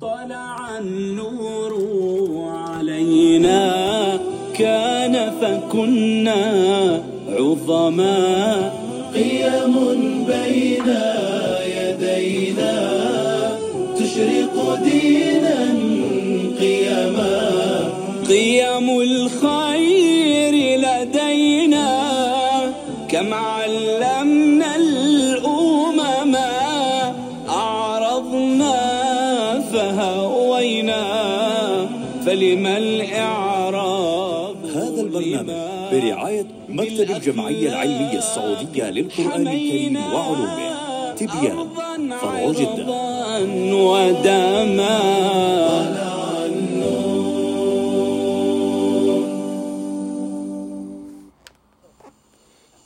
طلع النور علينا. كان فكنا عظما فهوينا فلما الإعراب هذا البرنامج برعاية مكتب الجمعية العلمية السعودية للقرآن الكريم وعلومه. تبيان فرع جدة ودما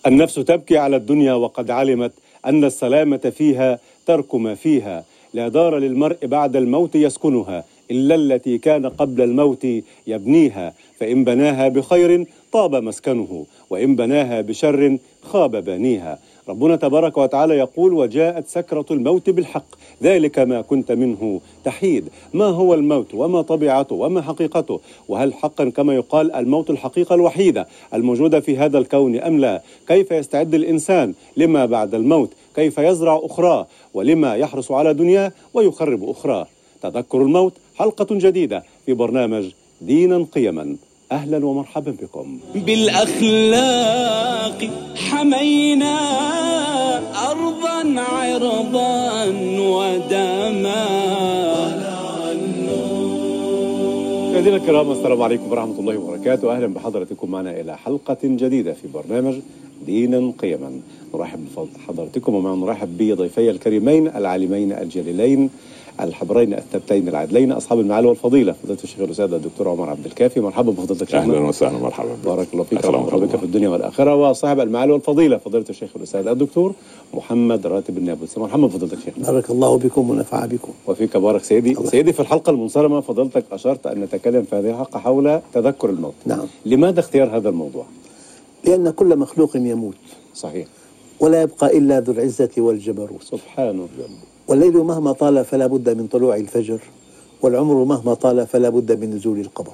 النفس تبكي على الدنيا وقد علمت أن السلامة فيها ترك ما فيها. لا دار للمرء بعد الموت يسكنها. إلا التي كان قبل الموت يبنيها فإن بناها بخير طاب مسكنه وإن بناها بشر خاب بانيها. ربنا تبارك وتعالى يقول وجاءت سكرة الموت بالحق ذلك ما كنت منه تحيد. ما هو الموت؟ وما طبيعته؟ وما حقيقته؟ وهل حقا كما يقال الموت الحقيقة الوحيدة الموجودة في هذا الكون أم لا؟ كيف يستعد الإنسان لما بعد الموت؟ كيف يزرع أخراه ولما يحرص على دنياه ويخرب أخراه؟ تذكر الموت حلقة جديدة في برنامج دينا قيما. أهلا ومرحبا بكم. بالأخلاق حمينا أرضا عرضا ودما مشاهدينا الكرام السلام عليكم ورحمة الله وبركاته. أهلا بحضراتكم معنا إلى حلقة جديدة في برنامج دينا قيما. نرحب بحضراتكم ومع نرحب بضيفي الكريمين العالمين الجليلين. الحبرين الثبتين العدلين أصحاب المعالي والفضيلة فضيلة الشيخ الأستاذ الدكتور عمر عبد الكافي. مرحبا بفضيلتك أهلا وسهلا مرحبا بك. بارك الله فيك ورحمه بك الله. في الدنيا والآخرة. وصاحب المعالي والفضيلة فضيلة الشيخ الأستاذ الدكتور محمد راتب النابلسي. مرحبا بفضيلتك شيخ بارك الله بكم ونفع بكم. وفيك بارك سيدي. سيدي في الحلقة المنصرمة فضلتك أشرت أن نتكلم في هذه الحلقة حول تذكر الموت. نعم. لماذا اختيار هذا الموضوع؟ لأن كل مخلوق يموت. صحيح. ولا يبقى إلا ذو العزة والجبروت. سبحانه والليل مهما طال فلا بد من طلوع الفجر والعمر مهما طال فلا بد من نزول القبر.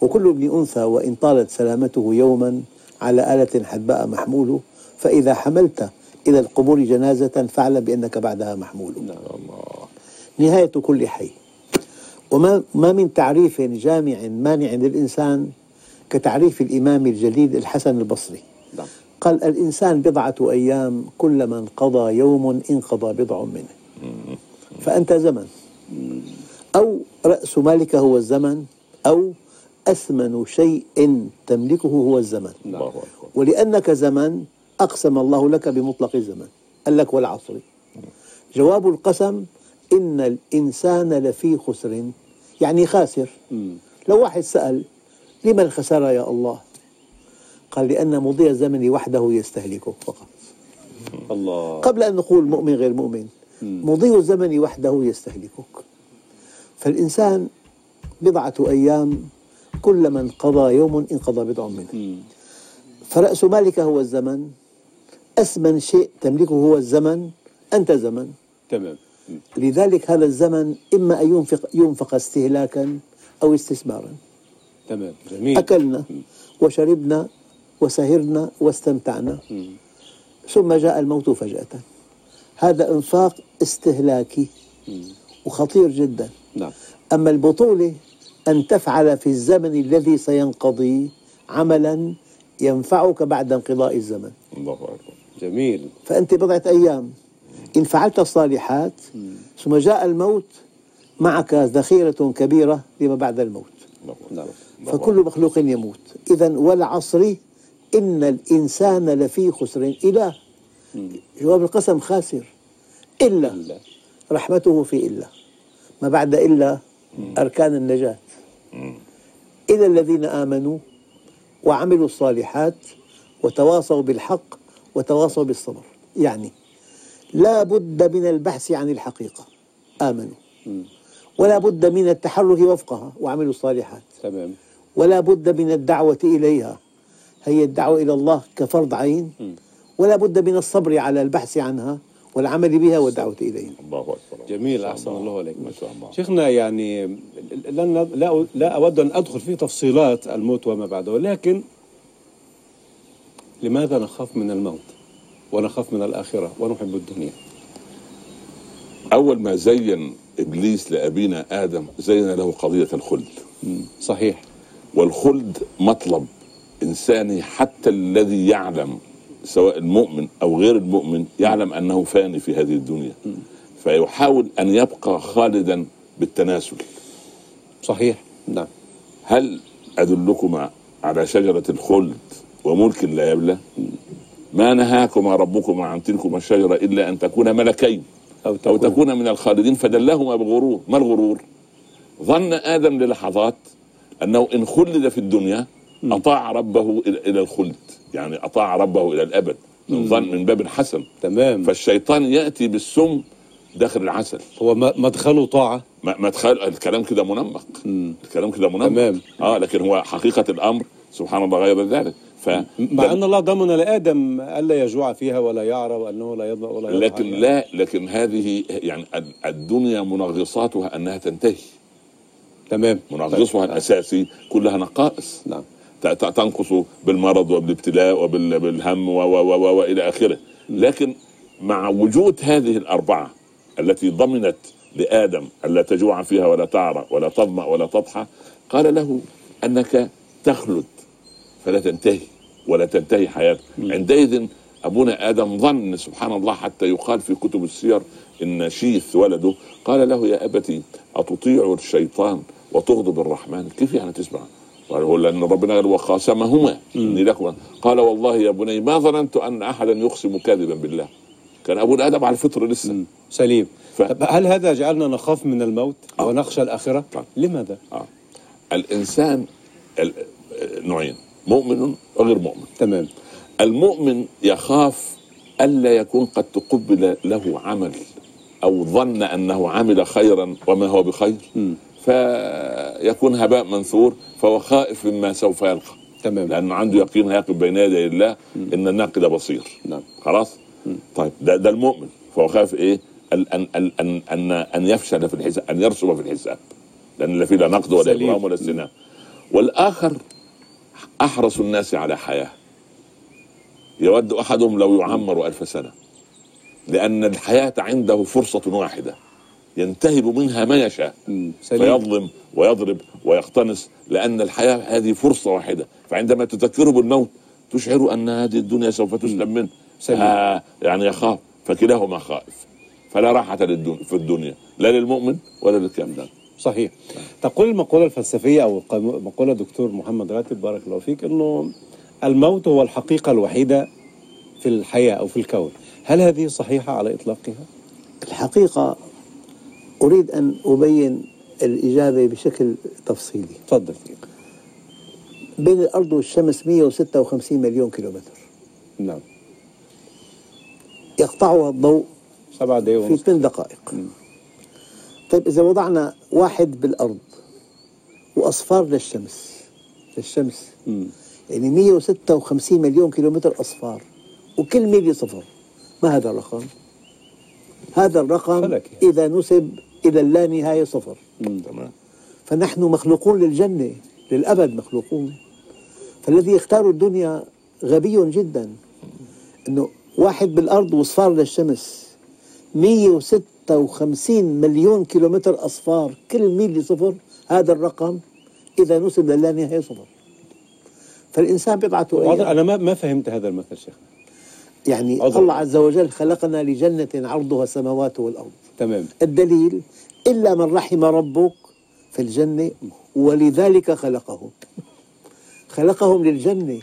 وكل ابن أنثى وإن طالت سلامته يوما على آلة حدباء محمول فإذا حملت إلى القبور جنازة فاعلم بأنك بعدها محمول. نهاية كل حي. وما ما من تعريف جامع مانع للإنسان كتعريف الإمام الجليل الحسن البصري. نعم. قال الإنسان بضعة أيام كلما انقضى يوم انقضى بضع منه. فأنت زمن. أو رأس مالك هو الزمن أو أثمن شيء تملكه هو الزمن. ولأنك زمن أقسم الله لك بمطلق الزمن. قال لك والعصر. جواب القسم إن الإنسان لفي خسر يعني خاسر. لو واحد سأل لما الخسارة يا الله؟ قال لأن مضي الزمن وحده يستهلكه فقط. الله. قبل أن نقول مؤمن غير مؤمن مضي الزمن وحده يستهلكك. فالإنسان بضعة أيام كلما انقضى يوم انقضى بضع منه. فرأس مالك هو الزمن أثمن شيء تملكه هو الزمن أنت زمن. تمام. لذلك هذا الزمن إما أن ينفق, ينفق استهلاكا أو استثمارا. تمام. جميل. أكلنا وشربنا وسهرنا واستمتعنا. ثم جاء الموت فجأة. هذا إنفاق استهلاكي وخطير جدا. نعم. أما البطولة أن تفعل في الزمن الذي سينقضي عملا ينفعك بعد انقضاء الزمن. الله أكبر. جميل. فأنت بضعة أيام. إن فعلت الصالحات ثم جاء الموت معك ذخيرة كبيرة لما بعد الموت. نعم. فكل مخلوق يموت. إذا والعصر إن الإنسان لفي خسر. إله جواب القسم خاسر. إلا. رحمته في إلا. ما بعد إلا أركان النجاة. إلا الذين آمنوا وعملوا الصالحات وتواصوا بالحق وتواصوا بالصبر. يعني لا بد من البحث عن الحقيقة. آمنوا. ولا بد من التحرك وفقها وعملوا الصالحات. تمام. ولا بد من الدعوة إليها. هي الدعوة إلى الله كفرض عين ولا بد من الصبر على البحث عنها والعمل بها والدعوة إليها. الله أكبر. جميل أحسن الله. الله. عليك. ما شاء الله. شيخنا يعني لن لا لا أود أن أدخل في تفصيلات الموت وما بعده ولكن لماذا نخاف من الموت ونخاف من الآخرة ونحب الدنيا؟ أول ما زين إبليس لأبينا آدم زين له قضية الخلد. صحيح. والخلد مطلب. انساني حتى الذي يعلم سواء المؤمن أو غير المؤمن يعلم أنه فاني في هذه الدنيا. فيحاول أن يبقى خالدا بالتناسل. صحيح. نعم. هل ادلكما على شجرة الخلد وملك لا يبلى؟ ما نهاكما ربكما عن تلكما الشجرة إلا أن تكونا ملكين أو تكون. تكون من الخالدين فدلهما بغرور ما الغرور؟ ظن آدم للحظات أنه إن خلد في الدنيا أطاع ربه إلى إلى الخلد. يعني أطاع ربه إلى الأبد. من ظن من باب حسن. تمام. فالشيطان يأتي بالسم داخل العسل. هو مدخله طاعة. تخيل الكلام كده منمق. الكلام كده منمق. تمام. آه لكن هو حقيقة الأمر. سبحان الله غير ذلك. ف مع أن الله ضمن لآدم ألا يجوع فيها ولا يعرى وأنه لا يضمع ولا لكن لا. لكن هذه يعني ال- الدنيا منغصاتها أنها تنتهي. تمام. منغصها الأساسي كلها نقائص. نعم. تنقص بالمرض وبالابتلاء وبالهم وإلى آخره. لكن مع وجود هذه الأربعة التي ضمنت لآدم الا تجوع فيها ولا تعرى ولا تظمأ ولا تضحى قال له أنك تخلد فلا تنتهي ولا تنتهي حياتك. عندئذ أبونا آدم ظن سبحان الله حتى يقال في كتب السير إن شيث ولده قال له يا أبتي أتطيع الشيطان وتغضب الرحمن؟ كيف يعني تسمع؟ قال لأن ربنا قال وقاسمهما إني لكما قال والله يا بني ما ظننت أن أحدا يقسم كاذبا بالله. كان ابونا آدم على الفطر لسه. سليم. ف- طب هل هذا جعلنا نخاف من الموت آه. ونخشى الآخرة؟ طبعا. لماذا؟ آه. الإنسان ال- نوعين مؤمن وغير مؤمن. تمام. المؤمن يخاف ألا يكون قد تقبل له عمل أو ظن أنه عمل خيرا وما هو بخير. فيكون هباء منثور فهو خائف مما سوف يلقى. تمام. لأنه عنده يقين هيقف بين يدي الله إن الناقد بصير. نعم. خلاص؟ طيب ده ده المؤمن. فهو خايف إيه؟ أن أن أن أن أن يفشل في الحساب أن يرسب في الحساب. لأن لا فيه لا نقد ولا. ابرام ولا استناء. والآخر أحرص الناس على حياة. يود أحدهم لو يعمر ألف سنة. لأن الحياة عنده فرصة واحدة. ينتهب منها ما يشاء. فيظلم ويضرب ويقتنص لأن الحياة هذه فرصة واحدة. فعندما تذكره بالموت تشعر أن هذه الدنيا سوف تسلم منه. سليم. آه يعني يخاف فكلاهما خائف. فلا راحة للدنيا في الدنيا لا للمؤمن ولا للكافر. صحيح. تقول المقولة الفلسفية أو مقولة دكتور محمد راتب بارك الله فيك أنه الموت هو الحقيقة الوحيدة في الحياة أو في الكون. هل هذه صحيحة على إطلاقها؟ الحقيقة أريد أن أبين الإجابة بشكل تفصيلي. تفضل. بين الأرض والشمس 156 مليون كيلومتر. نعم. يقطعها الضوء سبعة دقايق في 8 دقائق. طيب إذا وضعنا واحد بالأرض وأصفار للشمس للشمس مم. يعني 156 مليون كيلومتر أصفار وكل ميلي صفر ما هذا الرقم؟ هذا الرقم فلكي. إذا نسب إلى اللانهاية صفر. تمام. فنحن مخلوقون للجنة للأبد مخلوقون. فالذي يختار الدنيا غبي جدا. أنه واحد بالأرض وصفار للشمس. 156 مليون كيلومتر أصفار. كل ميل صفر هذا الرقم. إذا نسب للانهاية صفر. فالإنسان بضعة أيام. أنا ما ما فهمت هذا المثل شيخ يعني عذر. الله عز وجل خلقنا لجنة عرضها السماوات والأرض. تمام. الدليل إلا من رحم ربك في الجنة ولذلك خلقهم خلقهم للجنة.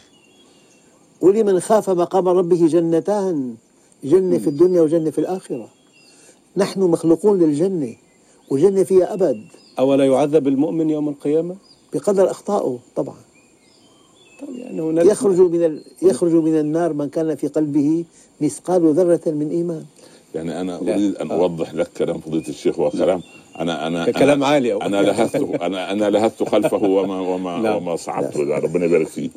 ولمن خاف مقام ربه جنتان جنة في الدنيا وجنة في الآخرة. نحن مخلوقون للجنة وجنة فيها أبد. أولا يعذب المؤمن يوم القيامة؟ بقدر أخطائه طبعا. يعني يخرج من. يخرج من النار من كان في قلبه مثقال ذرة من إيمان. يعني أنا لا. أريد أن آه. أوضح لك كلام فضيلة الشيخ هو كلام أنا أنا كلام أنا عالي أوي. أنا لهثته أنا أنا لهثت خلفه وما وما نعم. وما صعدت ربنا يبارك فيه.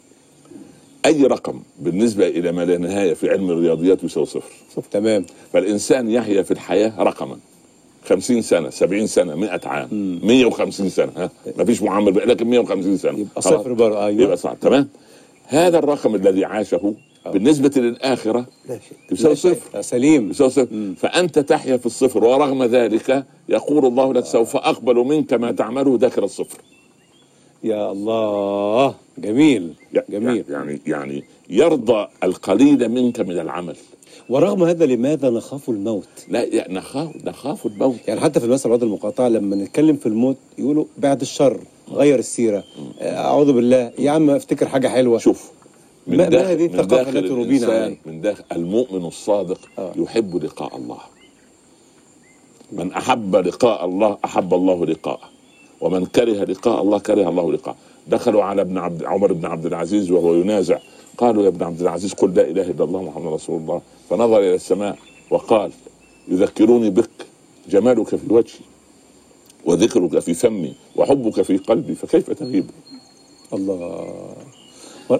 أي رقم بالنسبة إلى ما لا نهاية في علم الرياضيات يساوي صفر. شوف تمام. فالإنسان يحيا في الحياة رقما. 50 سنة 70 سنة 100 عام. 150 سنة ها؟ ما فيش معامل لكن 150 سنة. يبقى. صفر برضه. أيوه. يبقى صح تمام. هذا الرقم الذي عاشه يساوي لا شيء. صفر. آه، سليم. يساوي صفر. فأنت تحيا في الصفر ورغم ذلك يقول الله لك سوف أقبل منك ما تعمله داخل الصفر. يا الله. جميل. جميل. يعني يعني يرضى القليل منك من العمل. ورغم هذا لماذا نخاف الموت؟ لا نخاف نخاف الموت. يعني حتى في المثل الوعد المقاطعة لما نتكلم في الموت يقولوا بعد الشر غير السيرة. آه، أعوذ بالله. يا عم افتكر حاجة حلوة. شوف. ما- ما هذه داخل التي ربينا عليها؟ من داخل المؤمن الصادق آه. يحب لقاء الله. من أحب لقاء الله أحب الله لقاءه. ومن كره لقاء الله كره الله لقاءه. دخلوا على ابن عبد عمر بن عبد العزيز وهو ينازع. قالوا يا ابن عبد العزيز قل لا إله إلا الله محمد رسول الله. فنظر إلى السماء وقال يذكروني بك جمالك في وجهي وذكرك في فمي وحبك في قلبي فكيف تغيب؟ الله.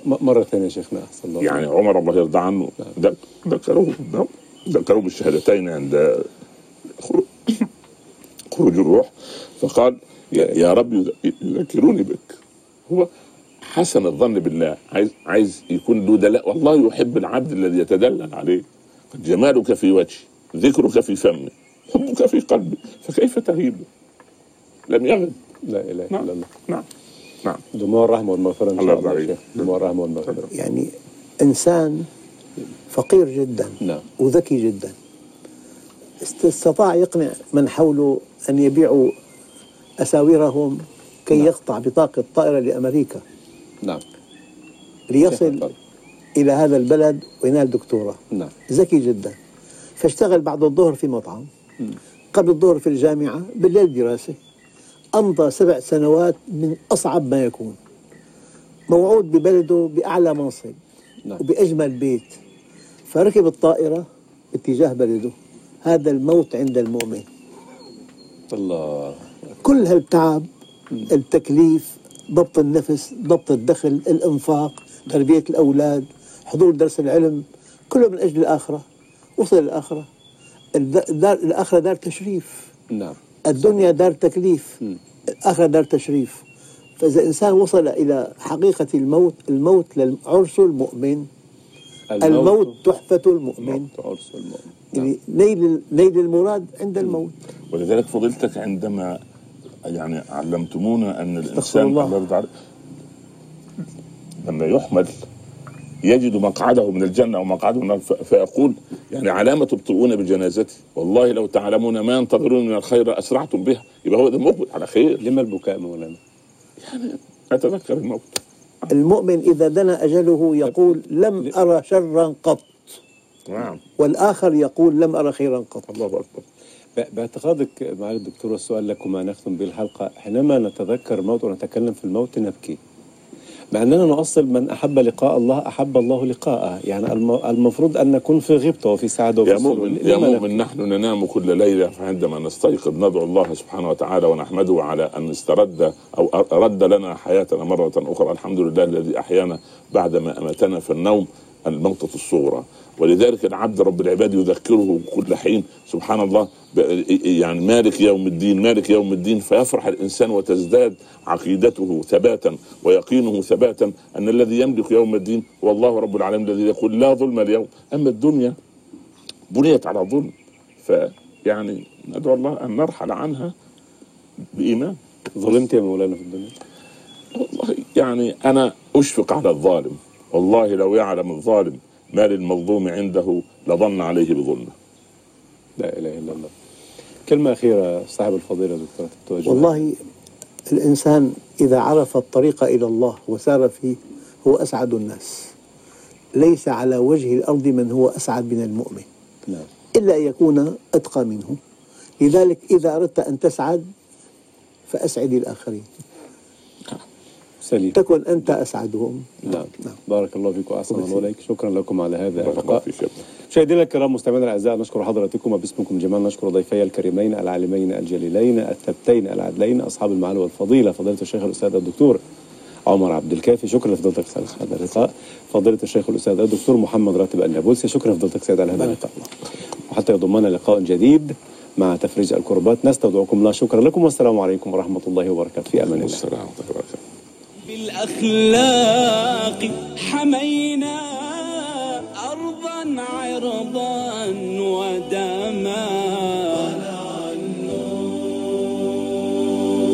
مرة ثانية شيخنا أحسن الله يعني عمر الله يرضى عنه ذك- ذكروه ذكروه بالشهادتين عند خروج الروح. فقال يا رب يذ- يذكروني بك. هو حسن الظن بالله عايز عايز يكون له دلاء والله يحب العبد الذي يتدلل عليه. جمالك في وجهي ذكرك في فمي حبك في قلبي فكيف تغيب لم يغب لا إله إلا نعم الله. نعم. نعم. دموع الرحمة والمغفرة إن الله شاء الله يرضى يا عليك. شيخ دموع الرحمة والمغفرة يعني إنسان فقير جدا نعم. وذكي جدا است- استطاع يقنع من حوله أن يبيعوا أساورهم كي يقطع بطاقة طائرة لأمريكا. نعم. ليصل إلى هذا البلد وينال دكتوراه. نعم. ذكي جدا. فاشتغل بعد الظهر في مطعم قبل الظهر في الجامعة بالليل دراسة. أمضى سبع سنوات من أصعب ما يكون. موعود ببلده بأعلى منصب نعم. وبأجمل بيت. فركب الطائرة باتجاه بلده. هذا الموت عند المؤمن. الله. كل هالتعب التكليف ضبط النفس ضبط الدخل الإنفاق تربية الأولاد حضور درس العلم كله من أجل الآخرة. وصل الآخرة الد- الدار الآخرة دار تشريف. نعم. الدنيا دار تكليف الآخرة دار تشريف. فإذا إنسان وصل إلى حقيقة الموت الموت للعرس المؤمن الموت تحفة المؤمن. الموت عرس المؤمن. نعم. يعني نيل نيل المراد عند الموت. ولذلك فضيلتك عندما يعني علمتمونا أن الإنسان الله. لما يحمل يجد مقعده من الجنة أو مقعده من فيقول يعني علامة تبطئون بجنازتي والله لو تعلمون ما ينتظرون من الخير أسرعتم بها. يبقى هو ده مقبل على خير. لما البكاء مولانا؟ يعني أتذكر الموت المؤمن إذا دنا أجله يقول لم أرى شرا قط. نعم. والآخر يقول لم أرى خيرا قط. الله أكبر. ب- باعتقادك معالي الدكتور السؤال لكم ما نختم به الحلقة. حينما نتذكر الموت ونتكلم في الموت نبكي. مع أننا نؤصل من أحب لقاء الله أحب الله لقاءه. يعني الم- المفروض أن نكون في غبطة وفي سعادة وفي يا. مؤمن يا مؤمن نحن ننام كل ليلة فعندما نستيقظ. ندعو الله سبحانه وتعالى ونحمده على أن استرد أو رد لنا حياتنا مرة أخرى. الحمد لله الذي أحيانا بعدما أماتنا في النوم الموتة الصغرى. ولذلك العبد رب العباد يذكره كل حين سبحان الله يعني مالك يوم الدين مالك يوم الدين فيفرح الإنسان وتزداد عقيدته ثباتا ويقينه ثباتا أن الذي يملك يوم الدين هو الله رب العالمين الذي يقول لا ظلم اليوم. أما الدنيا بنيت على ظلم فيعني ندعو الله أن نرحل عنها بإيمان. ظلمت يا مولانا في الدنيا؟ والله يعني أنا أشفق على الظالم والله لو يعلم الظالم ما للمظلوم عنده لظن عليه بظلمه. لا إله إلا الله. كلمة أخيرة صاحب الفضيلة دكتور تتوجه والله الإنسان إذا عرف الطريق إلى الله وسار فيه هو أسعد الناس. ليس على وجه الأرض من هو أسعد من المؤمن. نعم. إلا أن يكون أتقى منه. لذلك إذا أردت أن تسعد فأسعد الآخرين. سليم. تكن أنت أسعدهم. نعم. بارك الله فيكم وأحسن الله إليك شكرا لكم على هذا اللقاء. فيك. مشاهدينا الكرام مستمعينا الأعزاء نشكر حضراتكم وباسمكم جميعا. نشكر ضيفي الكريمين العالمين الجليلين الثبتين العدلين أصحاب المعالي والفضيلة فضيلة الشيخ الأستاذ الدكتور عمر عبد الكافي. شكرا لفضيلتك سيد على هذا اللقاء. فضيلة الشيخ الأستاذ الدكتور محمد راتب النابلسي. شكرا لفضيلتك سيد على هذا اللقاء. وحتى يضمنا لقاء جديد مع تفريج الكربات. نستودعكم الله. شكرا لكم والسلام عليكم ورحمة الله وبركاته. في أمان الله. بالأخلاق حمينا أرضا عرضا ودما.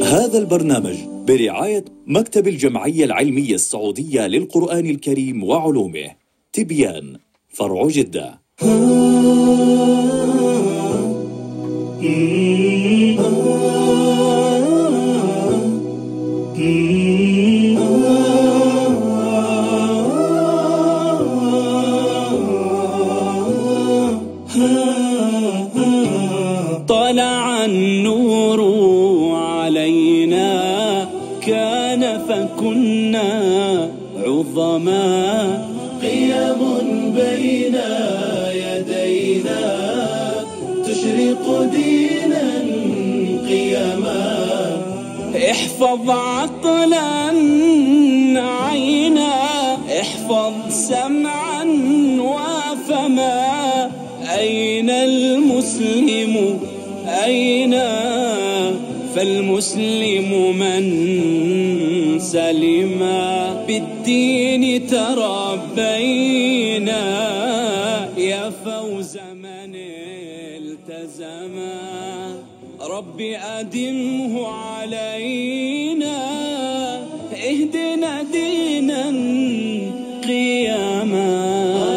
هذا البرنامج برعاية مكتب الجمعية العلمية السعودية للقرآن الكريم وعلومه تبيان فرع جدة. تشرق دينا قيما احفظ عقلا عينا. احفظ سمعا وفما أين المسلم؟ أين؟ فالمسلم من سلم. بالدين تربينا رب أدمه علينا. اهدنا دينا قياما